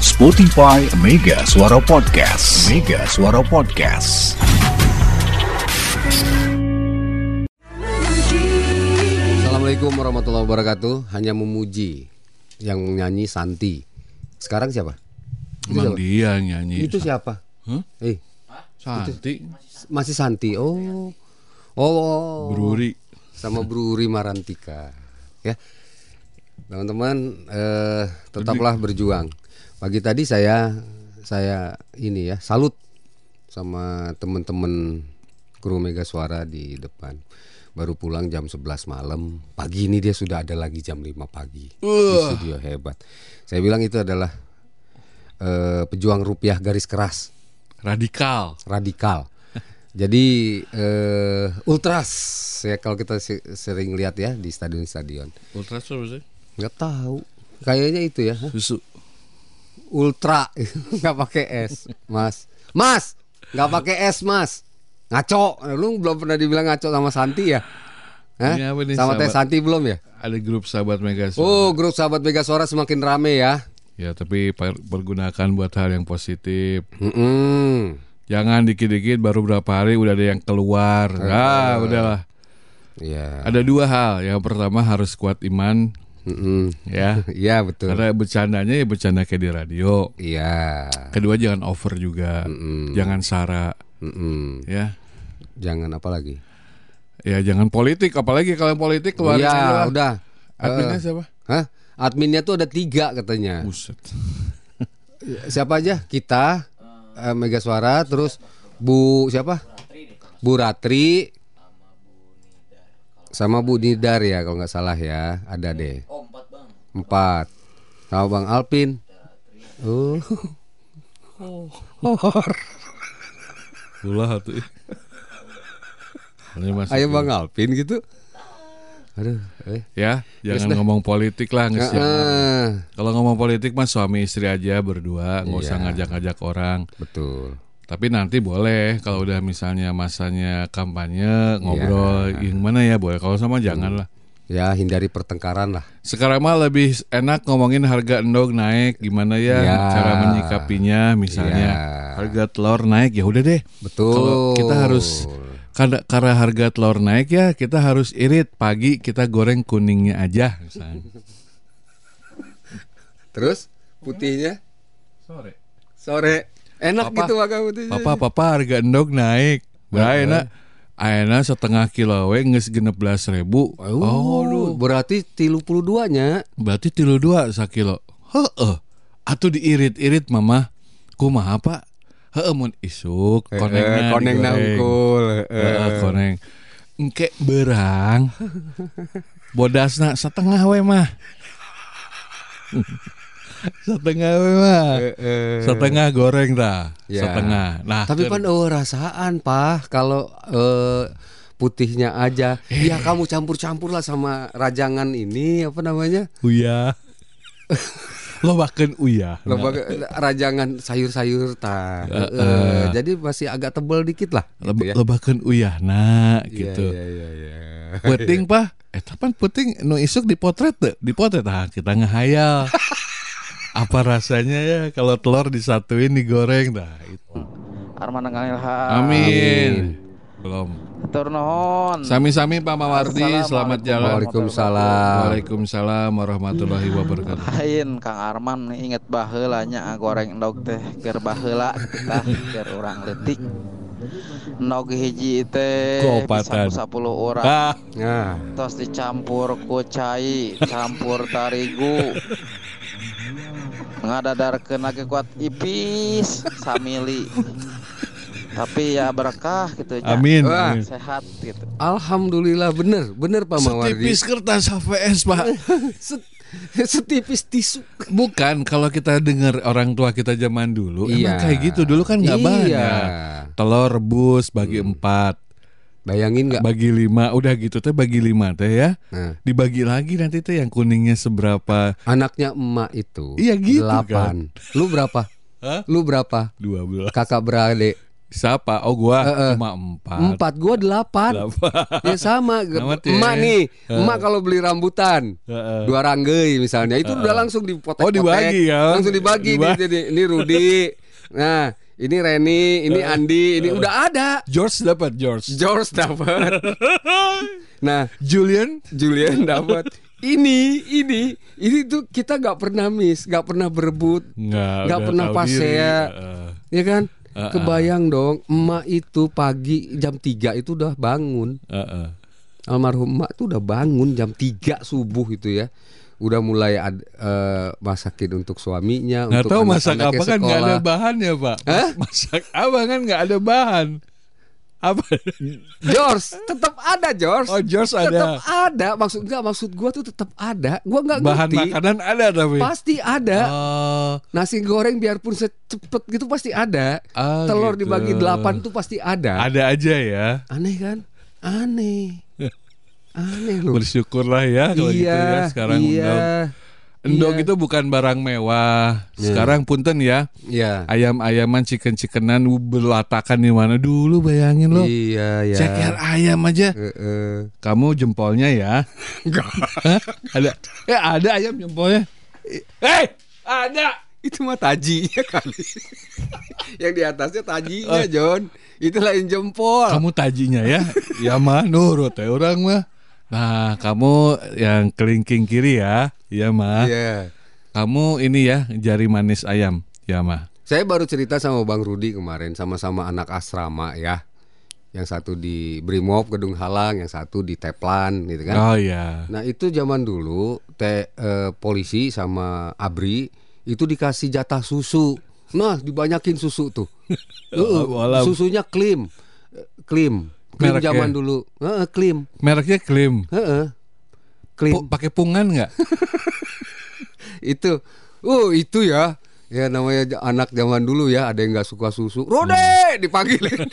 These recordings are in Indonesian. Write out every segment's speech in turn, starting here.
Spotify Mega Suara Podcast. Mega Suara Podcast. Assalamualaikum warahmatullahi wabarakatuh. Hanya memuji yang nyanyi Santi. Sekarang siapa? Itu Emang siapa? dia nyanyi. Itu siapa? Hah? Eh, Santi masih Santi. Oh. Oh. Bruri. Sama Bruri Marantika. Ya. Teman-teman eh, tetaplah berjuang. Pagi tadi saya saya ini ya salut sama teman-teman kru Mega Suara di depan. Baru pulang jam 11 malam. Pagi ini dia sudah ada lagi jam 5 pagi. Di studio hebat. Saya bilang itu adalah eh, pejuang rupiah garis keras Radikal. radikal. Jadi eh, ultras ya kalau kita se- sering lihat ya di stadion-stadion. Ultras apa sih? Nggak tahu. Kayaknya itu ya. Susu. Ultra nggak pakai S, Mas. Mas, nggak pakai S, Mas. Ngaco. Lu belum pernah dibilang ngaco sama Santi ya? Hah? Ini apa nih, sama Teh? Santi belum ya? Ada grup sahabat Mega Oh, grup sahabat Mega Suara semakin rame ya. Ya tapi per- pergunakan buat hal yang positif. Mm-mm. Jangan dikit-dikit baru berapa hari udah ada yang keluar. Nah, udahlah. Iya. Ada dua hal. Yang pertama harus kuat iman, Mm-mm. ya. Iya betul. Karena bercandanya ya bercanda kayak di radio. Iya. Kedua jangan over juga. Mm-mm. Jangan sara, Mm-mm. ya. Jangan apa lagi? Ya jangan politik, apalagi kalau yang politik keluar Iya, udah. Adminnya Eh, siapa? Hah? Adminnya tuh ada tiga katanya. Buset. Siapa aja? Kita, eh, Mega Suara, terus Bu siapa? Bu Ratri, sama Bu Nidar ya kalau nggak salah ya, ada deh. empat Sama Bang Alpin. Oh. Ulah tuh. Ayo Bang Alpin gitu. Aduh, eh. Ya, jangan dah. ngomong politik lah nggak sih? Heeh. Kalau ngomong politik mah suami istri aja berdua, nggak usah Iya. ngajak-ngajak orang. Betul. Tapi nanti boleh kalau udah misalnya masanya Iya. kampanye ngobrol yang mana ya boleh. Kalau sama jangan lah. Ya, hindari pertengkaran lah. Sekarang mah lebih enak ngomongin harga endog naik gimana ya Ya. cara menyikapinya misalnya Ya. harga telur naik ya udah deh. Betul. Kalau kita harus karena, karena harga telur naik ya kita harus irit pagi kita goreng kuningnya aja misalnya. Terus putihnya Sore. sore enak Papa, gitu makan putihnya. Papa papa harga endog naik. Bah enak. Ayeuna setengah kilo we geus 16 ribu. Oh, berarti tilu puluh duanya. Berarti tilu dua sakilo. Heeh. Atuh diirit-irit mama. Kumaha pak? Heeh mun isuk konengna Eh, koneng nangkul. Heeh, koneng. Engke berang. Bodasna setengah we mah. setengah mah. Setengah goreng dah. Ya. Setengah. Nah, Tapi kan- oh rasaan pak kalau eh, putihnya aja. Ya kamu campur-campur lah sama rajangan ini apa namanya? Uya. Lo bahkan uya. Lo pakai rajangan sayur-sayur ta. Eh, Eh, jadi masih agak tebal dikit lah. Lo, Gitu ya. lo bahkan uya nah Iya, gitu. iya, iya, iya. Puting pak. Eh tapan puting nu isuk dipotret deh. Dipotret ah kita ngehayal. Apa rasanya ya kalau telur disatuin digoreng dah itu. Arman Ilham. Amin. Belum. Tur nuhun. Sami-sami Pak Mawardi, selamat jalan. Waalaikumsalam. Waalaikumsalam warahmatullahi wabarakatuh. Lain Kang Arman nih inget baheula nya goreng endog teh keur baheula kita keur urang leutik. Endog hiji teh Kopatan. bisa 10 orang. Ah, Nah, Tos dicampur ku cai, campur tarigu. Ngadadarkeun lagi kuat ipis samili. Tapi ya berkah gitu nya. amin. Wah. amin. Sehat gitu. alhamdulillah bener, bener Pak Mawardi. Setipis kertas HVS Pak. Set- setipis tisu. Bukan kalau kita dengar orang tua kita zaman dulu, Iya. emang kayak gitu dulu kan nggak Iya. banyak. Telur rebus bagi empat, Bayangin nggak? bagi lima, udah gitu teh bagi lima teh ya. Nah, Dibagi lagi nanti teh yang kuningnya seberapa? anaknya emak itu Iya, gitu delapan. Lu berapa? Hah? Lu berapa? Dua belas. Kakak beradik Siapa? Oh gua Eh, eh. cuma empat. Empat gua delapan. Delapan. Ya sama. Teh. Emak nih, emak kalau beli rambutan Heeh. dua ranggei misalnya itu udah langsung dipotek Oh, dibagi ya? langsung dibagi, jadi ini Rudi nah ini Reni ini Andi ini udah ada. George dapat George. George dapat. Nah Julian? Julian dapat. Ini ini ini tuh kita nggak pernah miss nggak pernah berebut nggak pernah tahu pas diri. ya kan? Uh-uh. kebayang dong emak itu pagi jam 3 itu udah bangun. Heeh. almarhum emak tuh udah bangun jam 3 subuh itu ya udah mulai ad, eh, masakin untuk suaminya Nggak untuk tahu masak apa kan nggak ada bahannya pak. Hah? Masak apa kan nggak ada bahan. Apa? George tetap ada George Oh George tetap ada. ada maksud enggak maksud gua tuh tetap ada gua nggak Bahan ngerti makanan ada tapi. pasti ada Oh, nasi goreng biarpun secepet gitu pasti ada Ah, telur gitu. dibagi delapan tuh pasti ada ada aja ya. aneh kan aneh aneh loh Bersyukurlah ya kalau gitu ya sekarang iya endog. Endog iya. itu bukan barang mewah. Sekarang punten ya. iya Ayam-ayaman chicken-chickenan berlatakan di mana dulu bayangin lo. iya ya Ceker ayam aja. Heeh. Kamu jempolnya ya. Enggak. Hah? ada. Eh ada ayam jempolnya. Eh, ada. itu mah tajinya kali yang di atasnya tajinya Oh. John itu lain jempol Kamu tajinya ya. ya mah nurut ya orang mah. Nah, kamu yang kelingking kiri ya. Ya mah. Iya. Kamu ini ya jari manis ayam. Ya mah. Saya baru cerita sama Bang Rudi kemarin sama-sama anak asrama ya. Yang satu di Brimob Gedung Halang, yang satu di Teplan gitu kan. Oh iya. Nah, itu zaman dulu te, eh, polisi sama ABRI itu dikasih jatah susu. Nah, dibanyakin susu tuh. Walau. susunya klim. Klim. Klim Mereknya? zaman dulu. Heeh, klim. Mereknya Klim. Heeh. Klim. Pu- Pakai pungan nggak? itu oh itu ya ya namanya anak zaman dulu ya ada yang nggak suka susu Rode Hmm. dipanggilin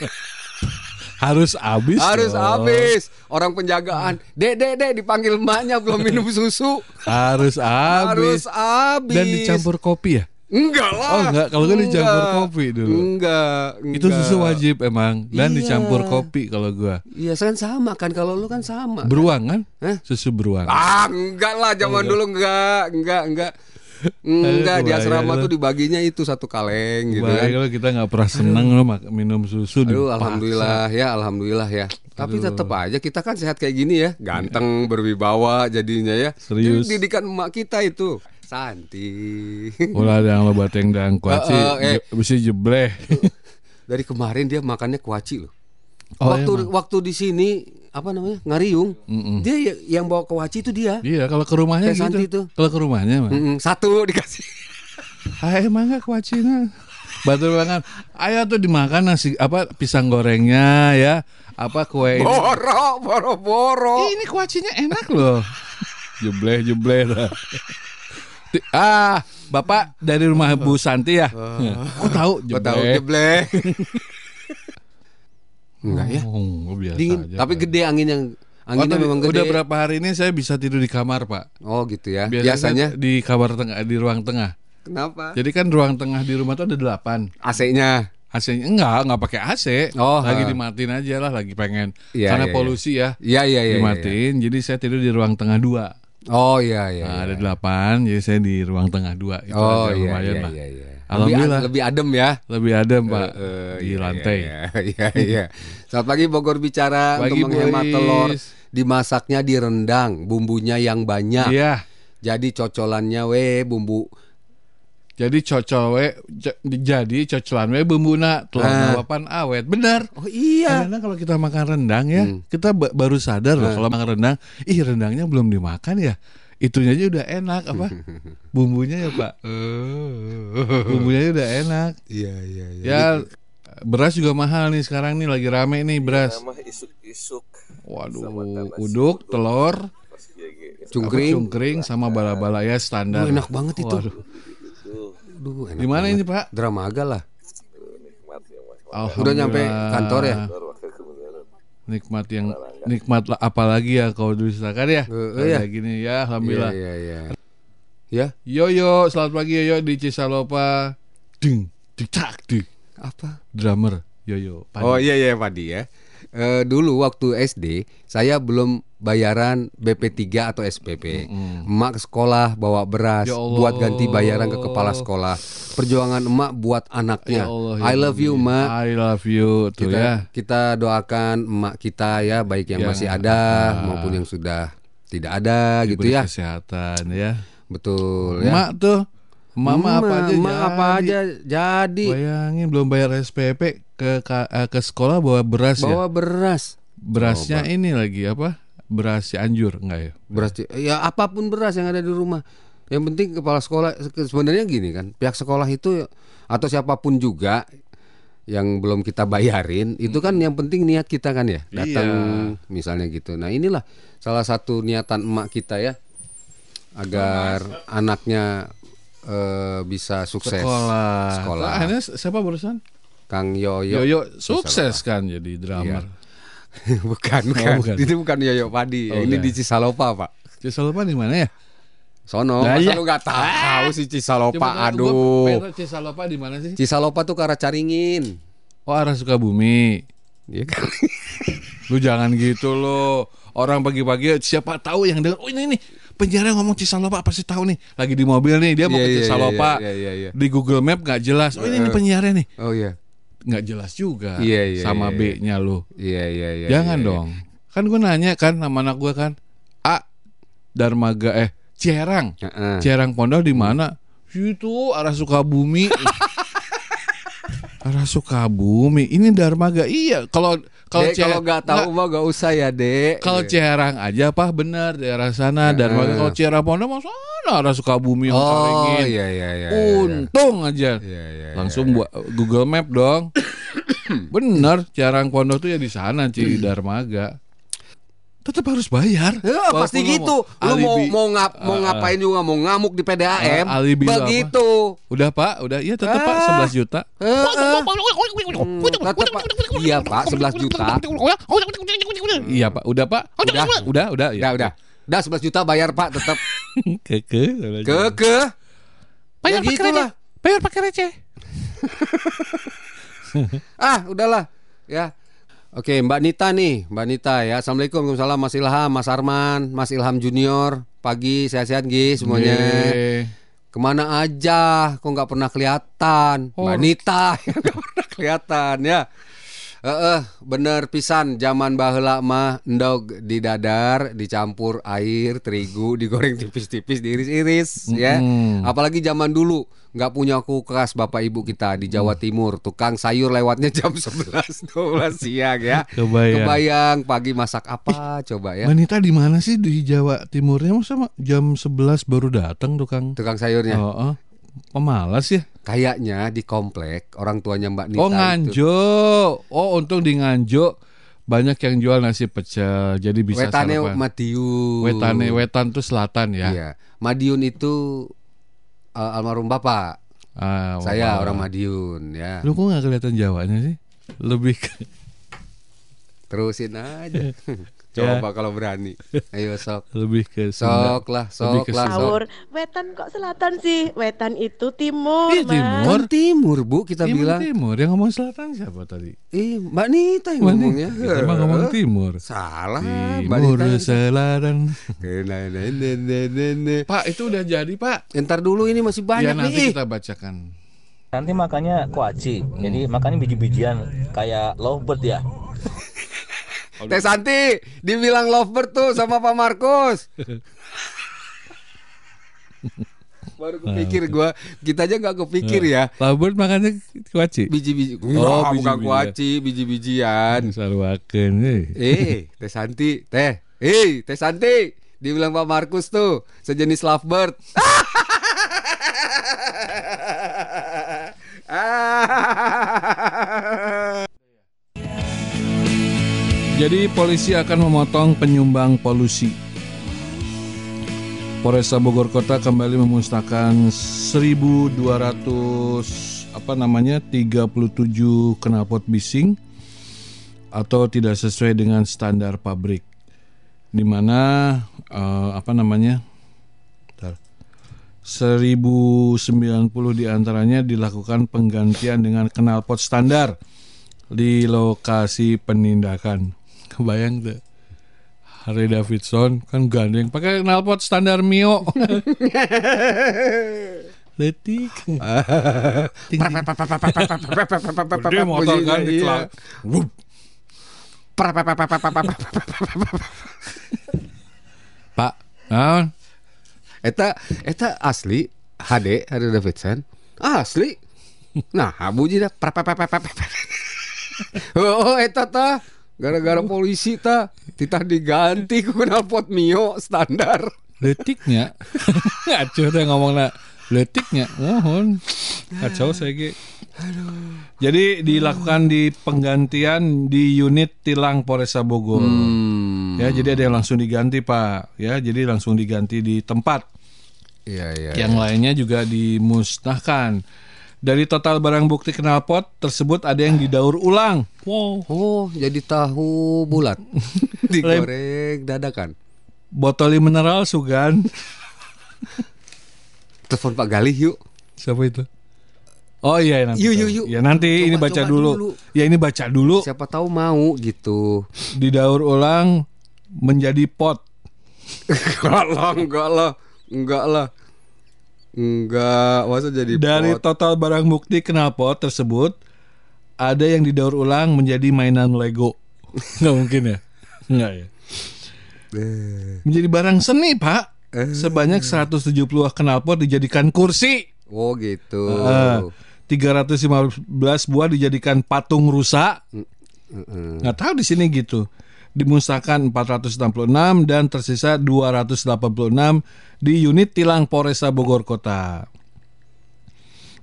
Harus habis. harus habis orang penjagaan dek dek dek dipanggil emaknya belum minum susu Harus harus habis. habis Dan dicampur kopi ya? Enggak lah Oh, enggak. Kalau kan dicampur Enggak. kopi dulu. enggak, Itu susu enggak. wajib emang dan Iya. dicampur kopi kalau gua. iya kan sama kan kalau lu kan sama Beruang kan? Hah? Susu beruang. ah enggak lah zaman dulu enggak enggak enggak enggak di asrama tuh dibaginya itu satu kaleng gitu kan kalau kita nggak pernah seneng loh minum susu Aduh, dipaksa. alhamdulillah ya, alhamdulillah ya. Tapi tetap aja kita kan sehat kayak gini ya, ganteng, berwibawa jadinya ya. Serius. Jadi didikan emak kita itu. Santi. Ulah ada yang lebat yang dan kuaci, Eh, eh, eh. bisa jebleh. Dari kemarin dia makannya kuaci loh. Oh, waktu emang? waktu di sini apa namanya? Ngariung. Dia ya- yang bawa kuaci itu dia. Iya, kalau ke rumahnya Kayak Santi gitu. tuh. Kalau ke rumahnya mah. Mm-mm, satu dikasih. Hai emang gak kuacina. Batur banget. Ayo tuh dimakan nasi apa pisang gorengnya ya. Apa kue ini. Boro, boro, boro. Ih, ini kuacinya enak loh. jebleh jebleh dah. Ah, Bapak dari rumah Bu Santi ya? Kok tahu Gua tahu jebleh. Enggak ya. Oh, biasa Dingin, aja, tapi gede angin yang Oh, anginnya tapi memang gede. udah berapa hari ini saya bisa tidur di kamar, Pak. Oh, gitu ya. Biasanya, Biasanya di kamar tengah di ruang tengah. kenapa? Jadi kan ruang tengah di rumah tuh ada delapan. AC-nya. AC-nya enggak, enggak pakai AC. Oh, lagi ha. dimatiin aja lah, lagi pengen. Iya, Karena iya, polusi ya. Iya, iya, iya. iya. dimatiin. Jadi saya tidur di ruang tengah dua. Oh, iya, iya. Nah, iya. ada delapan, jadi saya di ruang tengah dua. Itu Oh, iya, lumayan iya, lah. iya, iya. Alhamdulillah. Lebih, lebih adem ya. Lebih adem pak Eh, di iya, lantai. Iya, iya, iya. Selamat pagi Bogor bicara Pagi, untuk menghemat telur. Dimasaknya di rendang, bumbunya yang banyak. Iya. Jadi cocolannya we bumbu. Jadi cocol we, co- jadi cocolan we bumbuna telur Ah. nawapan awet. Benar. Oh iya. Karena kalau kita makan rendang ya, Hmm. kita ba- baru sadar loh Ah. kalau makan rendang, ih rendangnya belum dimakan ya. Itunya aja udah enak apa? Bumbunya ya, Pak. Bumbunya aja udah enak. Iya, iya, iya. Ya beras juga mahal nih sekarang nih lagi rame nih beras. Nama isuk-isuk Waduh, uduk, telur, Cungkring. cungkring sama bala-bala ya standar. Oh, enak banget itu. Waduh. Aduh, enak Di mana banget. ini, Pak? Dramaga lah. Udah nyampe kantor ya? Nikmat yang nikmat lah apalagi ya kalau diusahakan ya. Kalau iya. kayak gini ya, Iya, alhamdulillah. iya, iya. Ya, Yoyo, selamat pagi Yoyo di Cisalopa. Ding, dik tak, dik. apa? Drummer. Yoyo. Padi. Oh iya iya Padi ya. Eh, dulu waktu SD saya belum bayaran BP3 atau SPP. Emak ke sekolah bawa beras Ya Allah. buat ganti bayaran ke kepala sekolah. Perjuangan emak buat anaknya. Ya Allah, ya I love you emak. I love you tuh Kita ya. kita doakan emak kita ya baik yang Yang masih ada ah. maupun yang sudah tidak ada gitu Diberi ya. Kesehatan ya. Betul ya. Emak tuh. Mama apa aja emak apa jadi. aja jadi Bayangin belum bayar SPP ke ka- eh, ke sekolah bawa beras ya. bawa beras. Berasnya ini lagi apa? Beras Cianjur enggak ya? beras ya apa pun beras yang ada di rumah. Yang penting kepala sekolah sebenarnya gini kan pihak sekolah itu atau siapa pun juga yang belum kita bayarin itu kan yang penting niat kita kan ya datang misalnya gitu. Nah inilah salah satu niatan emak kita ya agar anaknya eh, bisa sukses. Sekolah. sekolah. Lah, Akhirnya siapa barusan? Kang Yoyo. Yoyo sukses kan jadi drummer. Bukan bukan. Oh, bukan. itu bukan Yoyo Padi Oh, ini bukan. di Cisalopa pak Cisalopa di mana ya? sono Lah, masa iya. lu nggak tahu sih Cisalopa gua aduh tahu Cisalopa di mana sih? Cisalopa tuh ke arah Caringin. Oh arah Sukabumi. Iya kan? Lu jangan gitu lo. Orang pagi-pagi siapa tahu yang dengar. Oh ini nih penjara ngomong Cisalopa apa sih tahu nih? Lagi di mobil nih dia mau Iya, ke iya, Cisalopa. iya, iya, iya. Di Google Map nggak jelas. Oh ini nih penjara nih. Oh iya. Nggak jelas juga. Iya, iya, Sama iya, B-nya lo. Iya iya iya. Jangan iya, iya. dong. Kan gue nanya kan sama anak gue kan. A Darmaga eh Ciherang. Heeh. Ciherang Pondok di mana? Situ arah Sukabumi. arah Sukabumi. Ini Darmaga. Iya, kalau kalau kalau nggak tahu mah nggak usah ya dek. kalau Ciherang aja apa benar daerah sana Darmaga kalau Ciherang Pondok mah sana arah Sukabumi yang oh iya iya iya. Untung aja. Iya iya. Langsung buat Google Map dong. Bener, Ciherang Pondok tuh ya di sana Ci Darmaga. Tetap harus bayar. Ya, pasti gitu. lo Lu mau alibi. mau ngap mau Ah, ngapain juga mau ngamuk di PDAM. Ah, alibi lo apa? begitu. Udah Pak, udah iya tetap Pak Ah. 11 juta. Heeh. Hmm, tetep, Pak. Iya Pak 11 juta. Iya Pak, udah Pak. Udah. udah, udah, Udah udah. Udah 11 juta bayar Pak tetap. Keke. Ke ke. Bayar Ya pakai receh. Bayar pakai receh. Ah, udahlah. Ya. Oke, Mbak Nita nih, Mbak Nita ya. Assalamualaikum, Waalaikumsalam Mas Ilham, Mas Arman, Mas Ilham Junior. Pagi, sehat-sehat Gi semuanya. Yeay. Ke mana aja? Kok nggak pernah kelihatan? Oh. Mbak Nita nggak pernah kelihatan ya. Eh, eh, bener pisan zaman baheula mah endog di dadar dicampur air terigu digoreng tipis-tipis diiris-iris ya. Mm-mm. Apalagi zaman dulu nggak punya kulkas bapak ibu kita di Jawa Timur tukang sayur lewatnya jam 11 12 siang ya. Kebayang. Kebayang pagi masak apa coba ya. Wanita di mana sih di Jawa Timurnya masa ma- jam 11 baru datang tukang? Tukang sayurnya. Oh, oh. Pemalas ya? Kayaknya di komplek orang tuanya Mbak Nita oh itu. Nganjo. Oh untung di Nganjo banyak yang jual nasi pecel jadi bisa Wetane sarapan. Madiun. Wetane wetan tuh selatan ya. Iya. Madiun itu uh, almarhum bapak. Ah, Saya orang Madiun ya. Lu kok nggak kelihatan Jawanya sih? Lebih ke Terusin aja. Coba kalau berani. Ayo sok. lebih ke Sunda. Sok lah, Lebih sok ke lah. Sahur, wetan kok selatan sih? Wetan itu timur, Mas. timur. Kan timur bu kita Timur, bilang. timur. Yang ngomong selatan siapa tadi? Ih Mbak Nita yang Mana? ngomongnya. Kita mah ngomong timur. Salah. Mbak Timur Nita. selatan. Nah, nah, nah, nah. Pak, itu udah jadi, Pak. Ntar dulu ini masih Ya banyak nanti nih. kita bacakan. Nanti makannya kuaci. Jadi makannya biji-bijian kayak lovebird ya. Teh Santi dibilang lovebird tuh sama Pak Markus. Baru kepikir gua, kita aja nggak kepikir ya. Labut makannya kuaci. Biji-biji. Oh, Wah, bukan biji-bijian. kuaci, biji-bijian. Sarwakeun eh. Eh, Teh Santi, Teh. Eh, Teh Santi. Dibilang Pak Markus tuh sejenis lovebird. Jadi polisi akan memotong penyumbang polusi. Polresta Bogor Kota kembali memusnahkan 1200 apa namanya 37 knalpot bising atau tidak sesuai dengan standar pabrik. Di mana eh, apa namanya? Bentar. 1090 di antaranya dilakukan penggantian dengan knalpot standar di lokasi penindakan. Kebayang tuh. Harley Davidson kan gandeng pakai knalpot standar Mio. Letik. Gede motor kan di Iya. Wup. Pak, naon? Eta eta asli HD Harley Davidson asli. Nah, prap, prap, prap. Oh, eta tah gara-gara polisi tah titah diganti ku knalpot Mio standar. Letiknya. Ngaco teh ngomongna letiknya. Mohon. Kacau saya ge. Jadi dilakukan di penggantian di unit tilang Polresta Bogor. Hmm. Ya, jadi ada yang langsung diganti, Pak. Ya, jadi langsung diganti di tempat. Iya, iya. Yang lainnya juga dimusnahkan. Dari total barang bukti knalpot tersebut ada yang didaur ulang. Wow. Oh, jadi tahu bulat. Digoreng dadakan. Botol mineral Sugan. Telepon Pak Galih yuk. Siapa itu? Oh iya nanti. Yuk, yuk, yuk. Ya nanti Coba, ini baca dulu. dulu. Ya ini baca dulu. Siapa tahu mau gitu. Didaur ulang menjadi pot. enggak lah, enggak lah. Enggak lah. Enggak, masa jadi Dari pot? total barang bukti knalpot tersebut ada yang didaur ulang menjadi mainan Lego. Nggak mungkin ya? Nggak ya. Eh, Menjadi barang seni, Pak. Sebanyak 170 knalpot dijadikan kursi. Oh gitu. Eh, 315 buah dijadikan patung rusa. Heeh. Nggak tahu di sini gitu. Dimusnahkan 466 dan tersisa 286 di unit tilang Polresta Bogor Kota.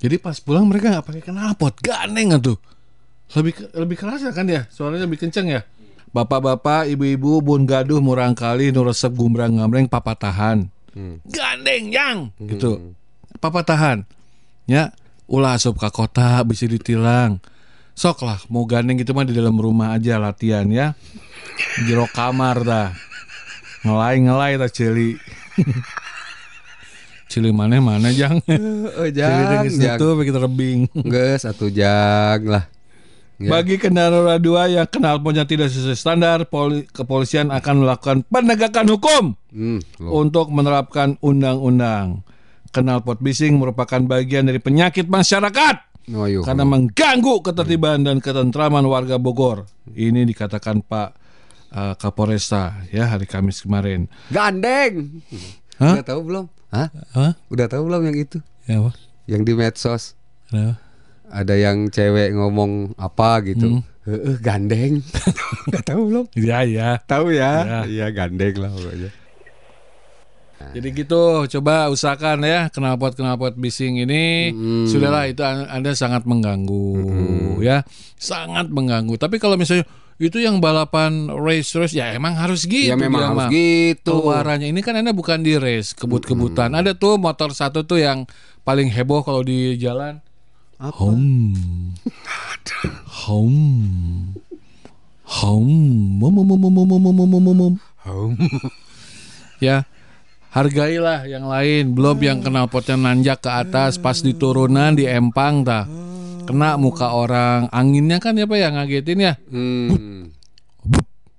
Jadi pas pulang mereka nggak pakai knalpot, gandeng tuh. Lebih lebih kerasa kan ya, suaranya lebih kenceng ya. Bapak-bapak, ibu-ibu, bun gaduh, murang kali, nu resep gumbrang ngamreng, papa tahan. Gandeng yang gitu. Papa tahan. Ya, ulah asup ke kota bisa ditilang. Sok lah mau gandeng gitu mah di dalam rumah aja latihan ya. Jero kamar dah. Ngelai-ngelai tak celi. celi mana mana jang. Oh, jang, jang. itu begitu rebing. Geus satu jang lah. Ya. Bagi kendaraan roda dua yang knalpotnya tidak sesuai standar, poli- kepolisian akan melakukan penegakan hukum Hmm, loh. untuk menerapkan undang-undang. Knalpot bising merupakan bagian dari penyakit masyarakat Oh, yuk. karena mengganggu ketertiban dan ketentraman warga Bogor. Ini dikatakan Pak uh, Kapolresta ya hari Kamis kemarin. Gandeng. Hah? Udah tahu belum? Hah? Hah? Udah tahu belum yang itu? Ya apa? Yang di medsos Kenapa? ada yang cewek ngomong apa gitu. Hmm. Heeh, gandeng. Udah tahu belum? Ya ya. Tahu Ya. ya? Iya, gandeng lah pokoknya. Jadi gitu, coba usahakan ya knalpot knalpot bising ini Mm. sudahlah itu an- anda sangat mengganggu ya, sangat mengganggu. Tapi kalau misalnya itu yang balapan race race ya emang harus gitu. Ya memang harus mah. gitu. Keluarannya ini kan anda bukan di race kebut-kebutan. Ada tuh motor satu tuh yang paling heboh kalau di jalan. Apa? Home. Home. Home. Mum, mum, mum, mum, mum, mum. Home. ya hargailah yang lain belum yang knalpotnya nanjak ke atas pas di turunan di empang tah kena muka orang anginnya kan ya pak yang ngagetin ya Hmm.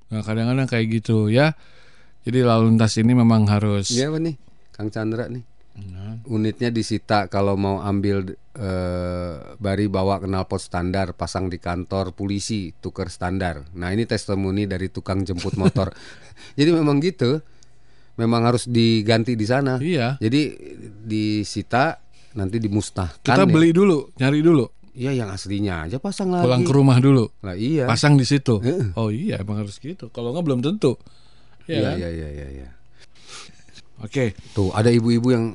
nah kadang-kadang kayak gitu ya jadi lalu lintas ini memang harus Iya apa nih? Kang Chandra nih. Unitnya disita kalau mau ambil eh, bari bawa knalpot standar pasang di kantor polisi tuker standar. Nah ini testimoni dari tukang jemput motor. Jadi memang gitu, memang harus diganti di sana. iya Jadi disita nanti dimusnahkan. kita ya. beli dulu nyari dulu Iya yang aslinya aja pasang lagi. pulang ke rumah dulu Lah iya. pasang di situ Heeh. oh iya emang harus gitu kalau nggak belum tentu Iya ya iya iya iya. iya. oke Tuh ada ibu-ibu yang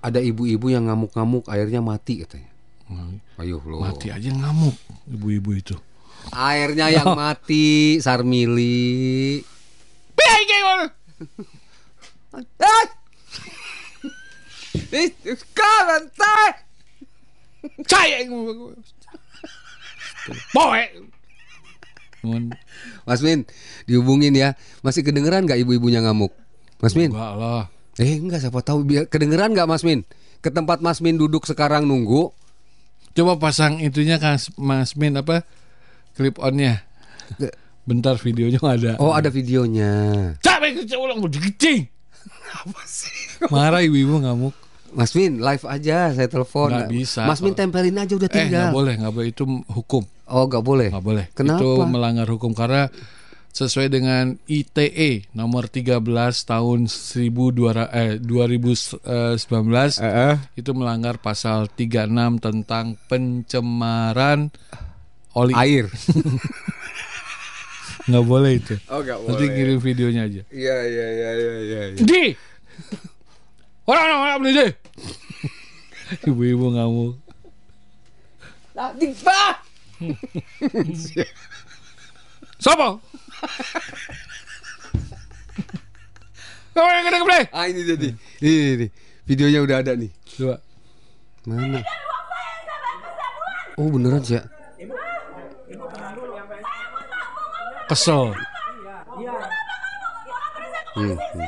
ada ibu-ibu yang ngamuk-ngamuk airnya mati katanya. Ayo lo. mati aja ngamuk ibu-ibu itu Airnya yang mati, Sarmili. Ah! Ih, Kanan teh. saya Poe. Nuhun. Mas Min, dihubungin ya. Masih kedengeran nggak ibu-ibunya ngamuk? Mas Min? Enggak lah. Eh enggak siapa tahu biar kedengeran nggak Mas Min? Ke tempat Mas Min duduk sekarang nunggu. Coba pasang itunya kan Mas Min apa? clip onnya. Bentar videonya nggak ada. Oh ada videonya. Capek ulang mau digecing. Apa sih? Marah ibu-ibu ngamuk. Mas Min live aja saya telepon. Nggak bisa. Mas Min tempelin aja udah Eh nggak tinggal. boleh, nggak boleh itu hukum. oh nggak boleh. Nggak boleh. Kenapa? Itu melanggar hukum karena sesuai dengan ITE nomor 13 tahun 1200 eh 2019 Eh, itu melanggar pasal 36 tentang pencemaran oli Air. nggak boleh itu Oh nggak nanti kirim videonya aja Iya iya iya iya iya. di orang orang orang beli deh ibu-ibu ngamuk Nanti pak. siapa Kamu yang kena keplay Ah ini jadi. Ini, ini videonya udah ada nih. Coba Mana? Oh beneran sih ya? Kesel Hmm, hmm.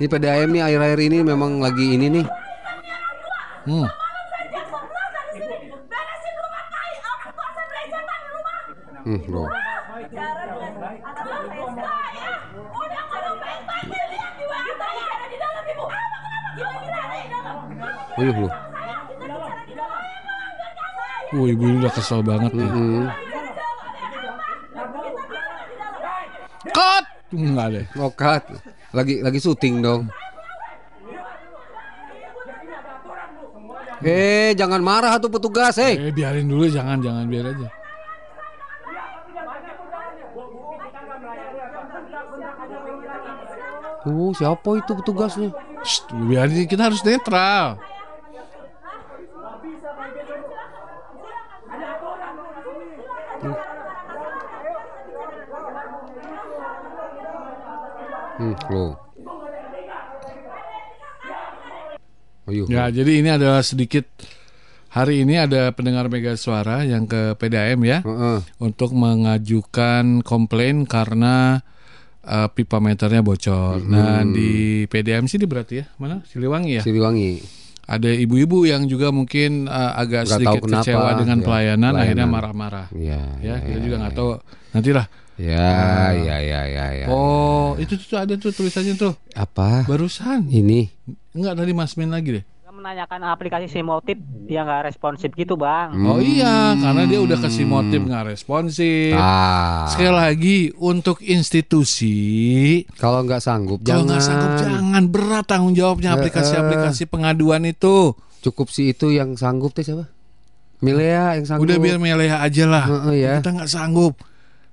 Ini PDAM nih air-air ini memang lagi ini nih. hmm. Hmm, loh. Uyuh loh. Wah ibu ini udah kesel banget nih Hmm. Cut Enggak deh Lokat. Lagi lagi syuting dong. Eh, jangan marah tuh petugas, eh. Eh biarin dulu jangan jangan biar aja Oh, siapa itu petugasnya? Shh, biarin kita harus netral Hmm, loh. Uyuh. Ya, jadi ini adalah sedikit hari ini ada pendengar Mega Suara yang ke PDAM ya Heeh. untuk mengajukan komplain karena uh, pipa meternya bocor. Nah, di PDAM sini berarti ya, mana? Siliwangi ya. Siliwangi. Ada ibu-ibu yang juga mungkin uh, agak Nggak sedikit kenapa, kecewa dengan ya, pelayanan, akhirnya pelayanan. marah-marah. Iya. Ya, kita juga nggak tahu. Nantilah. Ya, ya, ya, ya, ya. Oh, itu tuh ada tuh tulisannya tuh. Apa? Barusan. Ini. Enggak tadi Mas Min lagi deh. menanyakan aplikasi Simotif yang nggak responsif gitu bang Oh iya, karena dia udah kasih motif nggak responsif. Ah. Sekali lagi untuk institusi Kalau nggak sanggup, kalau jangan. nggak sanggup jangan berat tanggung jawabnya aplikasi-aplikasi pengaduan itu. Cukup sih itu yang sanggup teh siapa? Milea yang sanggup. Udah biar meleha aja lah. Heeh, ya. Kita nggak sanggup.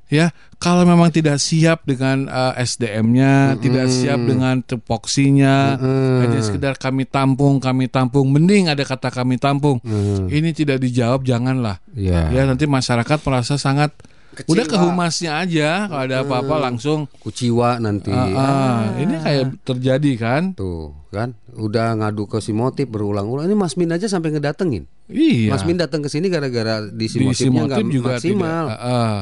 Ya, kalau memang tidak siap dengan uh, SDM-nya, tidak siap dengan tupoksinya, Mm-mm. hanya sekedar kami tampung, kami tampung, mending ada kata kami tampung. Hmm. Ini tidak dijawab, janganlah. Ya. Ya nanti masyarakat merasa sangat Kecewa. udah ke humasnya aja kalau ada apa-apa langsung. Kuciwa nanti. Ah, ah, ini kayak terjadi kan? Tuh kan, udah ngadu ke si motif berulang-ulang. Ini Mas Min aja sampai ngedatengin. Iya. Mas Min datang ke sini gara-gara di si di motifnya nggak maksimal. tidak. ah, ah.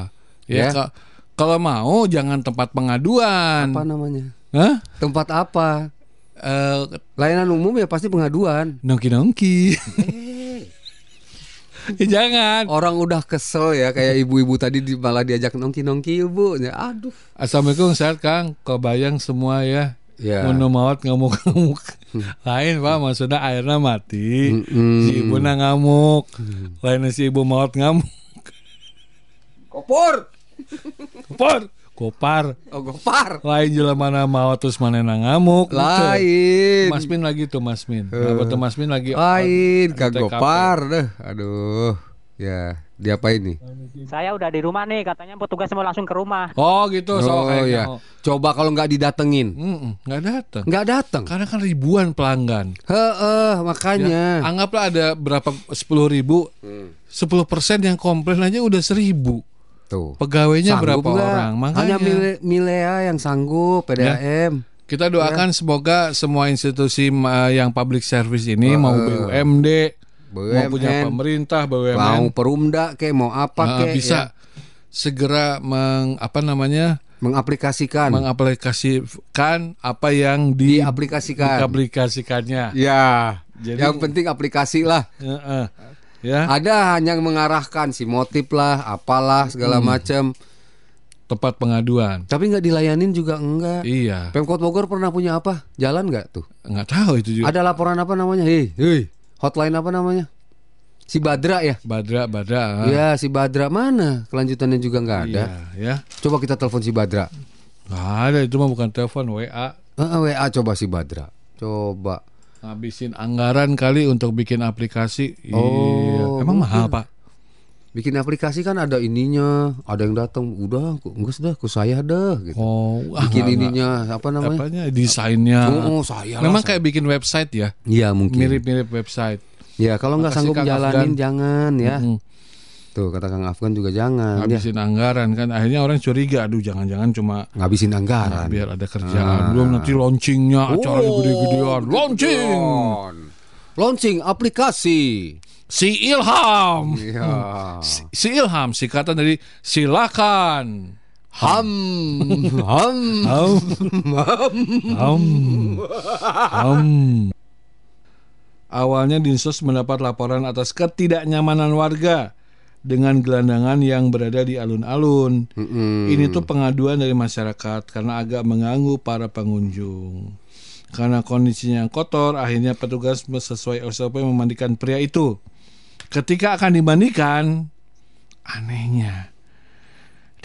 Ya, Ya. ka- kalau mau jangan tempat pengaduan. Apa namanya? Hah? Tempat apa? Eh, Layanan umum ya pasti pengaduan. nongki-nongki. Ya, jangan. Orang udah kesel ya kayak ibu-ibu tadi di, malah diajak nongki-nongki ibu. Ya, aduh. Assalamualaikum sehat Kang. Kebayang semua ya. Ya. Mau maut ngamuk-ngamuk. Lain Pak, maksudnya airnya mati. Mm-mm. Si ibu na ngamuk. Lain si ibu maut ngamuk. Kopor. Kopar. Kopar. Oh, gopar. Lain jelas mana maut terus mana na ngamuk. Lain. Mas Min lagi tuh Mas Min. Kenapa tuh Mas Min lagi? Lain, kag TKP. gopar deh. Aduh. Ya, diapain nih? saya udah di rumah nih katanya petugas mau langsung ke rumah Oh gitu. so Oh kayaknya. ya. Oh. Coba kalau nggak didatengin. Nggak datang. Nggak datang. Karena kan ribuan pelanggan. Heeh, makanya. Anggaplah ada berapa sepuluh ribu, sepuluh persen yang komplain aja udah seribu. Tuh. Pegawainya Sanggup berapa nggak? orang? Makanya Hanya Mile- Milea yang sanggup PDAM. kita doakan semoga semua institusi uh, yang public service ini mau BUMD, mau punya BUMN, pemerintah, mau BUMN, perumda kayak mau apa uh, kayak bisa ya, segera meng apa namanya mengaplikasikan, mengaplikasikan apa yang di diaplikasikan. diaplikasikannya. Ya. Jadi- yang penting aplikasi lah. Heeh. Ya, Ada hanya mengarahkan si motif lah, apalah segala Hmm. macam. tempat pengaduan. Tapi nggak dilayanin juga enggak. Iya, Pemkot Bogor pernah punya apa? Jalan nggak tuh? nggak tahu itu juga. Ada laporan apa namanya? Hei, hei, hotline apa namanya? Si Badra ya? Badra, Badra. Iya, si Badra mana? Kelanjutannya juga nggak ada. Iya, ya. Coba kita telepon si Badra. Nggak ada itu mah bukan telepon WA. Ah, WA coba si Badra. Coba. Ngabisin anggaran kali untuk bikin aplikasi. Oh, iya. Emang mungkin. mahal, Pak? Bikin aplikasi kan ada ininya, ada yang datang, udah, enggak sudah, ku saya dah gitu. Oh, ah, Bikin nggak- ininya apa namanya? apanya desainnya. Oh, saya lah, Memang saya. kayak bikin website ya. Iya mungkin. Mirip-mirip website. Ya kalau nggak sanggup jalanin jangan ya. Mm. Tuh kata Kang Afgan juga jangan ya. Ngabisin anggaran kan akhirnya orang curiga, aduh jangan-jangan cuma Ngabisin anggaran. biar ada kerjaan. Belum nanti launchingnya acara Oh, gede-gedean. Launching. Launching aplikasi. Si Ilham. Iya. Si, si Ilham singkatan dari silakan. Ham, ham, Ham. Ham. Ham. Awalnya Dinsos mendapat laporan atas ketidaknyamanan warga dengan gelandangan yang berada di alun-alun. Mm-mm. Ini tuh pengaduan dari masyarakat karena agak mengganggu para pengunjung. Karena kondisinya yang kotor, akhirnya petugas sesuai SOP memandikan pria itu. Ketika akan dimandikan, anehnya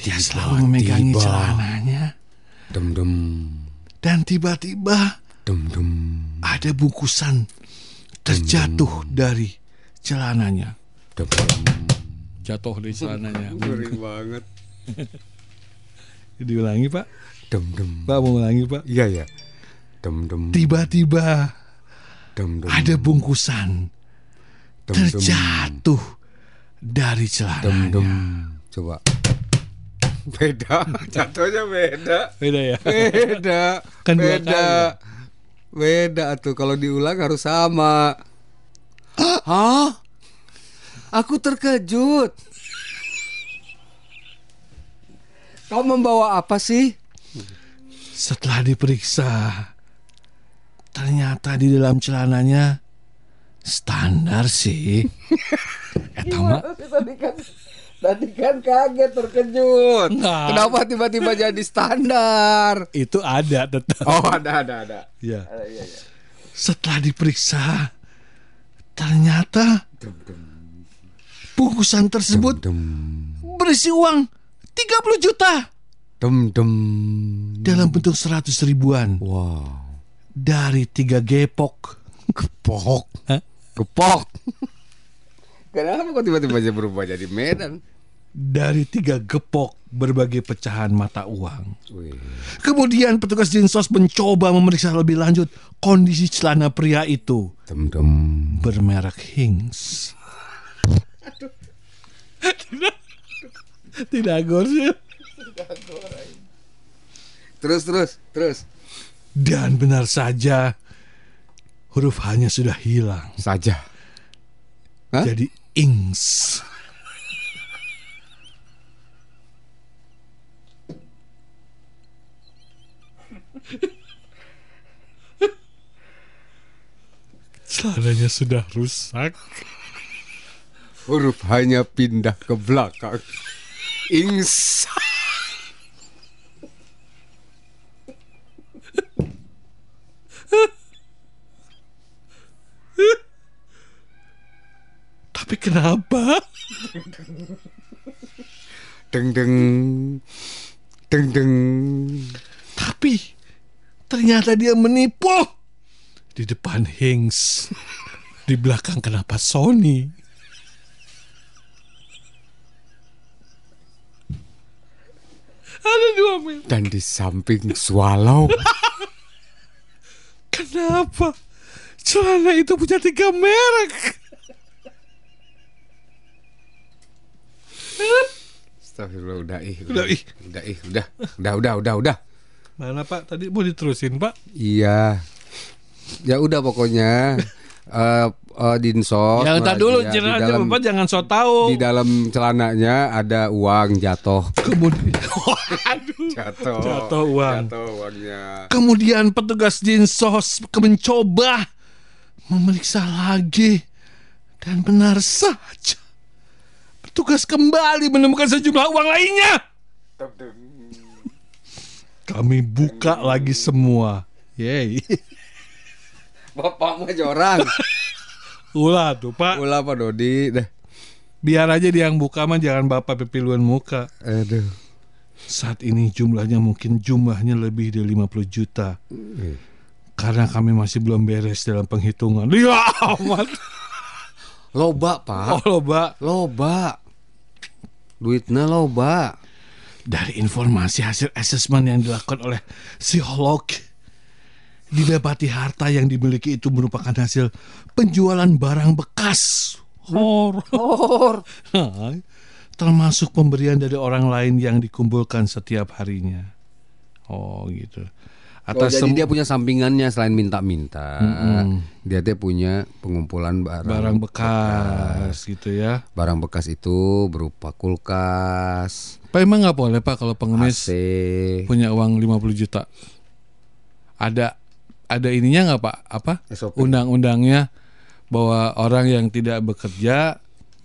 dia selalu memegangi Tiba-tiba. celananya Dem dem, dan tiba-tiba dem dem. ada bungkusan terjatuh dari celananya. Dem dem. Jatuh dari celananya. Ngeri banget. Diulangi pak? Dem dem. Pak mau ulangi pak? Iya ya. Dem dem. Tiba-tiba Dem dem. ada bungkusan Dem, dem. terjatuh dari Dem celananya. dem. Coba. Beda, jatuhnya beda. Beda ya? Beda. Kan beda. kali. Beda tuh kalau diulang harus sama. Hah? Aku terkejut. Kau membawa apa sih? Setelah diperiksa, ternyata di dalam celananya standar sih. Eta mah Tadi kan tadi kan kaget terkejut. Enggak. Kenapa tiba-tiba jadi standar? itu ada tetap. Oh ada ada ada. Ya. Setelah diperiksa, ternyata bungkusan tersebut Dem berisi uang 30 juta dem dem. dalam bentuk 100 ribuan Wow. dari tiga gepok. Gepok. Hah? Gepok. Kenapa kok tiba-tiba aja berubah jadi Medan? Dari tiga gepok berbagai pecahan mata uang. Wih. Kemudian petugas Dinsos mencoba memeriksa lebih lanjut kondisi celana pria itu Dem dem. bermerek Hings. Tidak gors ya. Terus terus terus. Dan benar saja huruf H-nya sudah hilang. Saja. Hah? Jadi Ings. Celananya sudah rusak. Huruf hanya pindah ke belakang. Ings. Tapi kenapa? Deng deng. Deng deng. Tapi ternyata dia menipu. Di depan Hings. Di belakang kenapa Sony? Ada dua mil. Dan di samping swallow. Kenapa? Celana itu punya tiga merek. Astagfirullah udah ih. Udah, ih. Udah ih, udah. Udah udah udah udah. Mana Pak? Tadi mau diterusin Pak? Iya. Ya udah pokoknya eh eh, dinsos. Ya, entar dulu di dalam Bapak jangan so tahu. di dalam celananya ada uang jatuh. Kemudian Waduh. Jatuh. Jatuh uang. Jatuh uangnya. Kemudian petugas Dinsos mencoba memeriksa lagi Dan benar saja. Petugas kembali menemukan sejumlah uang lainnya. Kami buka lagi semua. Yeay. Bapak mah jorang. Ulah tuh pak. Ulah Pak Dodi dah. Biar aja dia yang buka mah jangan bapak pipiluan muka. Aduh. Saat ini jumlahnya mungkin jumlahnya lebih dari 50 juta. Karena kami masih belum beres dalam penghitungan. Ya amat. Loba, Pak. Oh loba. Loba. Duitnya loba. Dari informasi hasil asesmen yang dilakukan oleh psikolog didapati harta yang dimiliki itu merupakan hasil penjualan barang bekas. Horor. Nah, termasuk pemberian dari orang lain yang dikumpulkan setiap harinya. Oh gitu. Oh, Atas jadi sem- dia punya sampingannya selain minta-minta. Mm-mm. Dia teh punya pengumpulan barang barang bekas gitu ya. Barang bekas itu berupa kulkas, Pak emang nggak boleh Pak kalau pengemis AC. punya uang 50 juta. Ada ada ininya nggak Pak? Apa? Undang-undangnya bahwa orang yang tidak bekerja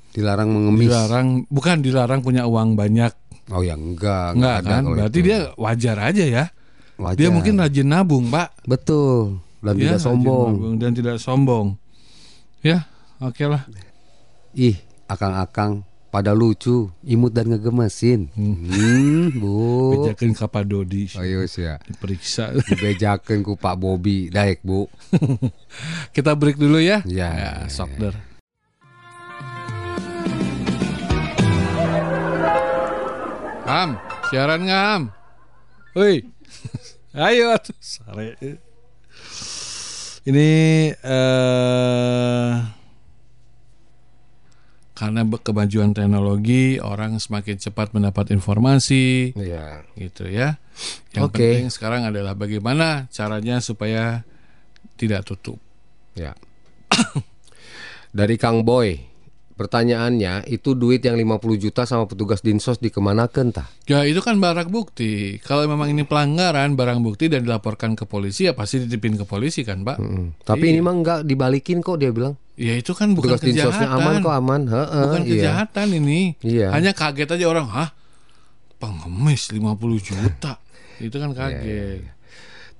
dilarang mengemis. dilarang bukan dilarang punya uang banyak. Oh ya enggak, Enggak ada kan? Berarti itu. dia wajar aja ya. Wajar. Dia mungkin rajin nabung, Pak. betul dan Ya, tidak sombong. nabung dan tidak sombong. Ya, oke lah. Ih, akang-akang pada lucu, imut dan ngegemesin. Hmm, Bu. Bejakan Kapadodi Ayo sih ya. diperiksa. Dibejakeun ku Pak Bobi, daek Bu. Kita break dulu ya. Ya. ya sokder. Am, siaran nggak Am? Woi, ayo atuh, sare. Ini eh karena kemajuan teknologi, orang semakin cepat mendapat informasi, Iya. gitu ya. Yang Oke. penting sekarang adalah bagaimana caranya supaya tidak tutup. Ya. Dari Kang Boy, pertanyaannya itu duit yang 50 juta sama petugas dinsos dikemanakan tah? Ya itu kan barang bukti. Kalau memang ini pelanggaran barang bukti dan dilaporkan ke polisi ya pasti dititipin ke polisi kan, Pak? Mm. Tapi ini mah enggak dibalikin kok dia bilang. Ya itu kan bukan dinsosnya kejahatan. aman kok aman. Heeh, Bukan iya. kejahatan ini. Iya. Hanya kaget aja orang, "Hah? Pengemis 50 juta." itu kan kaget.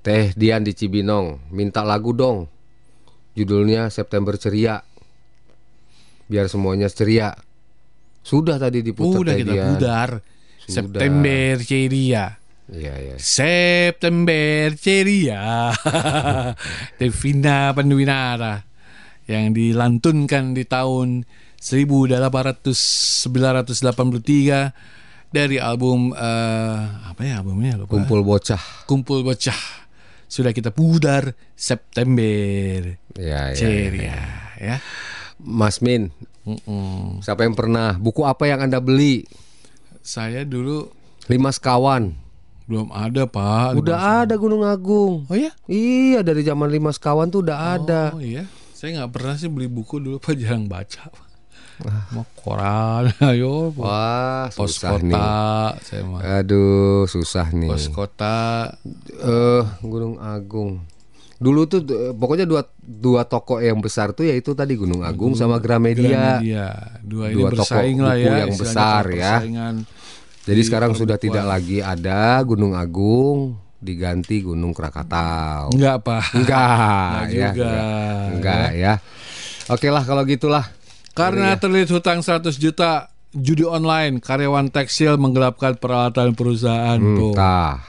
Teh Dian di Cibinong, minta lagu dong. Judulnya September Ceria. Biar semuanya ceria. Sudah tadi diputar Udah Teh kita Dian. pudar. Sudah. September ceria. Iya, iya. September ceria. Devina Panduwinara yang dilantunkan di tahun 1883 dari album eh, apa ya albumnya lupa. Kumpul bocah. Kumpul Bocah. Sudah kita pudar September Iya, iya. ceria ya. Mas Min, Mm-mm. siapa yang pernah? Buku apa yang Anda beli? Saya dulu Lima Sekawan. belum ada Pak. Udah ada Gunung Agung. Oh ya? Iya, dari zaman Lima Sekawan tuh udah ada. Oh iya, saya nggak pernah sih beli buku dulu pak jarang baca. Pak. Mau koran, ayo Wah, pos susah nih. kota, saya mah Aduh, susah nih. pos kota. Eh, Gunung Agung. Dulu tuh eh, pokoknya dua dua toko yang besar tuh yaitu tadi Gunung Agung sama Gramedia. Gramedia. Dua ini Dua toko lah buku ya. yang besar ya. Jadi di sekarang sudah tidak lagi ada Gunung Agung diganti Gunung Krakatau. Enggak pak. Enggak, Enggak ya, juga. enggak, enggak ya. Oke lah kalau gitulah. Karena terlilit hutang 100 juta judi online, karyawan tekstil menggelapkan peralatan perusahaan. Hmm, Tuh. tah.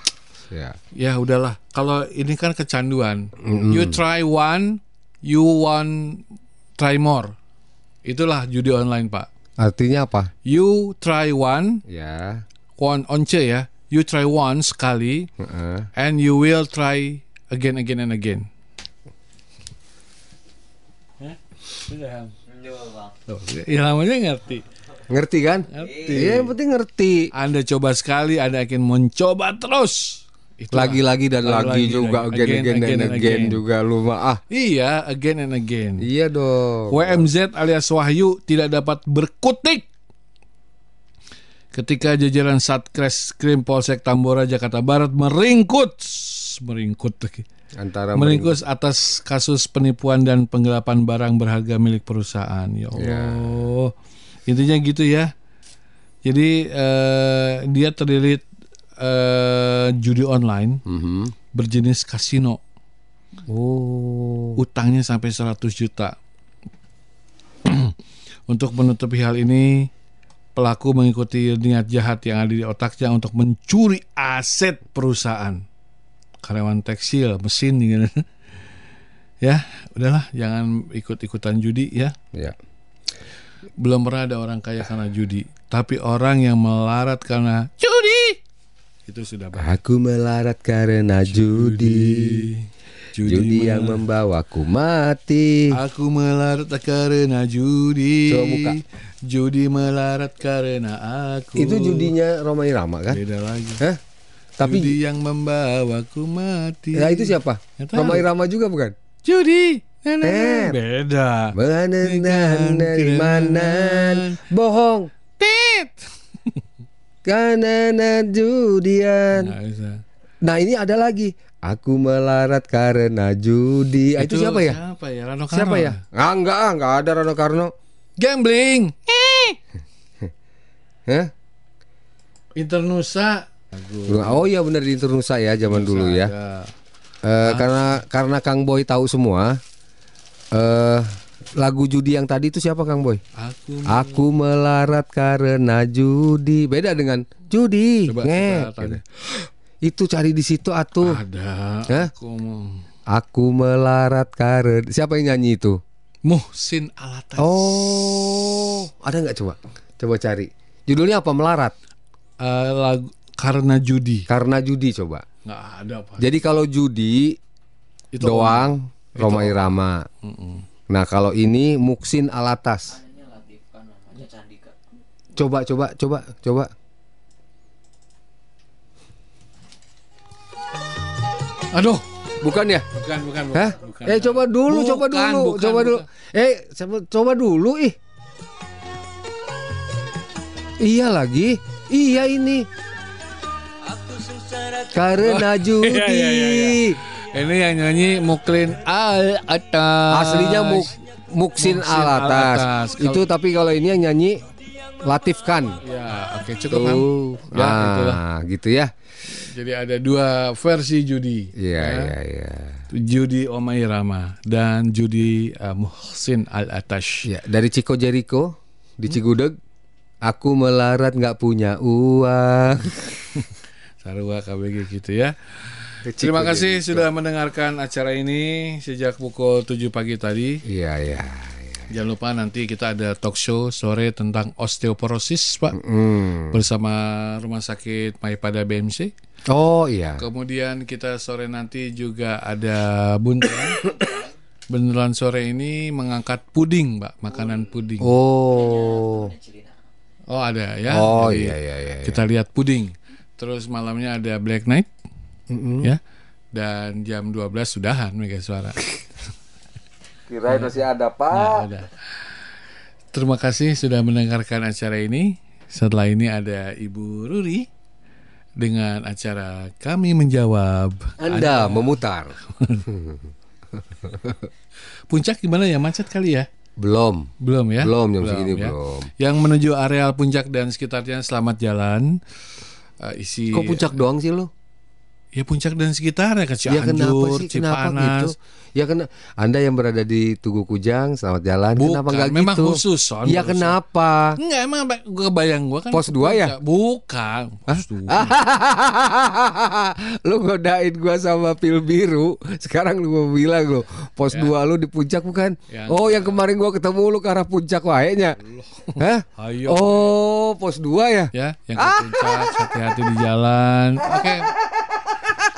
Ya. Ya udahlah. Kalau ini kan kecanduan. You try one, you want try more. Itulah judi online, Pak. Artinya apa? You try one, Ya. one once ya. You try one sekali heeh. and you will try again again and again. Tuh, Ya namanya ngerti. Ngerti kan? Ngerti. Iya, yang penting ngerti. Anda coba sekali, Anda akan mencoba terus. Itulah. Lagi-lagi dan lagi, Lagi-lagi juga dan again, again, again and and again, again. juga lu mah ah. Iya, again and again. Iya dong. WMZ alias Wahyu tidak dapat berkutik ketika jajaran Satkres Krim Polsek Tambora Jakarta Barat meringkut meringkut lagi Antara meringkus atas kasus penipuan dan penggelapan barang berharga milik perusahaan. Ya Allah. Intinya gitu ya. Jadi eh, dia terlilit eh, judi online Mhm. berjenis kasino. Oh. Utangnya sampai 100 juta. Untuk menutupi hal ini, pelaku mengikuti niat jahat yang ada di otaknya untuk mencuri aset perusahaan. Karyawan tekstil, mesin gitu. Ya, udahlah jangan ikut-ikutan judi ya. Ya. Belum pernah ada orang kaya karena judi, tapi orang yang melarat karena judi itu sudah banyak. Aku melarat karena judi. Judi, yang membawaku mati. Aku melarat karena judi. Coba buka. Judi melarat karena aku. Itu judinya Roma Irama kan? Beda lagi. Hah? Tapi judi yang membawaku mati. ya itu siapa? Nggak tahu. Roma Irama juga bukan? Judi. Nah, nah, nah. Eh. Beda. Mana? Bohong. Tit. Karena judian. Nah ini ada lagi. Aku melarat karena judi. Ah, itu, siapa ya? Siapa ya? Rano Siapa Karno. ya? Ah, enggak, ah, enggak ada Rano Karno. Gambling. Hah? Internusa. Oh iya benar di Internusa ya zaman dulu ya. Ada. Eh, karena karena Kang Boy tahu semua. Eh lagu judi yang tadi itu siapa Kang Boy? Aku Aku melarat karena judi. Beda dengan judi. Coba Ngek. kita tanya. Itu cari di situ atuh. ada. Hah? Aku mau. Aku melarat karena siapa yang nyanyi itu? Muhsin Alatas. Oh, ada nggak coba? Coba cari. Judulnya apa? Melarat Eh, lagu karena judi. karena judi coba. Nggak ada pak. Jadi kalau judi Itu doang Itu Roma. Irama. Nah kalau ini Muksin Alatas. Coba coba coba coba. Aduh. Bukan ya? Bukan bukan. Hah? bukan. Eh coba dulu, coba Bukan, dulu, bukan, coba dulu. bukan. Eh coba, coba dulu ih. Iya lagi. Iya ini. Karena judi. Iya, iya, iya, iya. Ini yang nyanyi Muklin Al Atas. Aslinya Muk, Muksin Muksin Alatas. Alatas. Kalau- Itu tapi kalau ini yang nyanyi Latif Khan. Ya, oke cukup kan. Ya, itulah. ah, gitu ya. Jadi ada dua versi judi. Iya, Ya. iya, iya. Judi Omai Rama dan judi uh, Muhsin Al Atash. Ya, dari Ciko Jericho di Cigudeg. Aku melarat nggak punya uang. Sarua KBG gitu ya. Terima kasih sudah mendengarkan acara ini sejak pukul 7 pagi tadi. Iya, iya. Jangan lupa nanti kita ada talk show sore tentang osteoporosis, Pak. Hmm. Bersama Rumah Sakit Maipada BMC. Oh iya. Kemudian kita sore nanti juga ada buntelan. Beneran sore ini mengangkat puding, Mbak, makanan puding. Oh. Oh, ada ya. Oh Jadi iya iya iya. Kita lihat puding. Terus malamnya ada Black Night. Ya. Dan jam 12 sudahan Mega Suara. Kirain masih ada Nah, Pak. ada. Terima kasih sudah mendengarkan acara ini. Setelah ini ada Ibu Ruri dengan acara kami menjawab. Anda memutar. Puncak gimana ya macet kali ya? Belum. Belum ya? Belum jam segini ya. belum. Yang menuju areal puncak dan sekitarnya selamat jalan. Eh, isi Kok puncak doang sih lo? Ya puncak dan sekitarnya ke Ya kenapa Cianjur, sih? Kenapa Cipanas. gitu? Ya kena Anda yang berada di Tugu Kujang, selamat jalan. kenapa Bukan, enggak memang gitu? khusus, Son, Ya khusus. kenapa? Enggak emang ba- gua kebayang gua kan Pos dua ya? puncak. Bukan Pos dua. lu godain gua sama pil biru. Sekarang lu mau bilang lu pos 2 lu di puncak bukan? Ya. Oh, yang kemarin gua ketemu lu ke arah puncak wahenya. Hah? Ayo. Oh, pos 2 ya? ya yang ke puncak hati-hati di jalan oke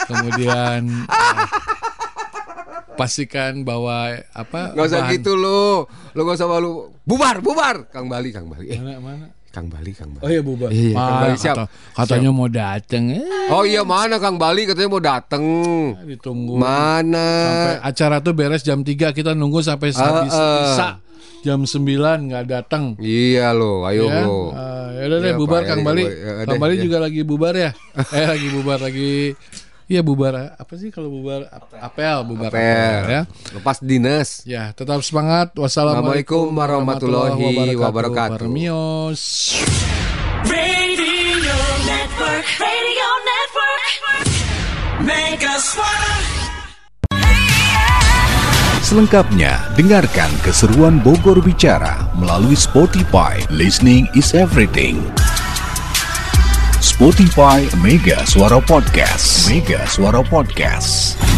kemudian eh, pastikan bahwa apa Gak usah bahan- gitu lu. Lu gak usah malu. Bubar, bubar. Kang Bali, Kang Bali. Eh, mana mana Kang Bali, Kang Bali. oh iya bubar Iya, Kang Mana Bali, siap. kata- katanya mau dateng eh, Oh iya mana Kang Bali katanya mau dateng. ditunggu Mana? sampai acara tuh beres jam 3 kita nunggu sampai habis isa jam 9 nggak datang Iya lo, ayo ya, lo. Ah, yaudah deh Iya, bubar Kang ya, Bali. ya, ya, Kang Bali ya. juga lagi bubar ya. eh lagi bubar lagi Iya bubar apa sih kalau bubar ap- apel bubar Apel. ya. Lepas dinas. Ya, tetap semangat. Wassalamualaikum Assalamualaikum warahmatullahi wabarakatuh. Permios. Radio Network. Radio Network. Selengkapnya, dengarkan keseruan Bogor Bicara melalui Spotify. Listening is everything. Spotify Mega Suara Podcast. Mega Suara Podcast.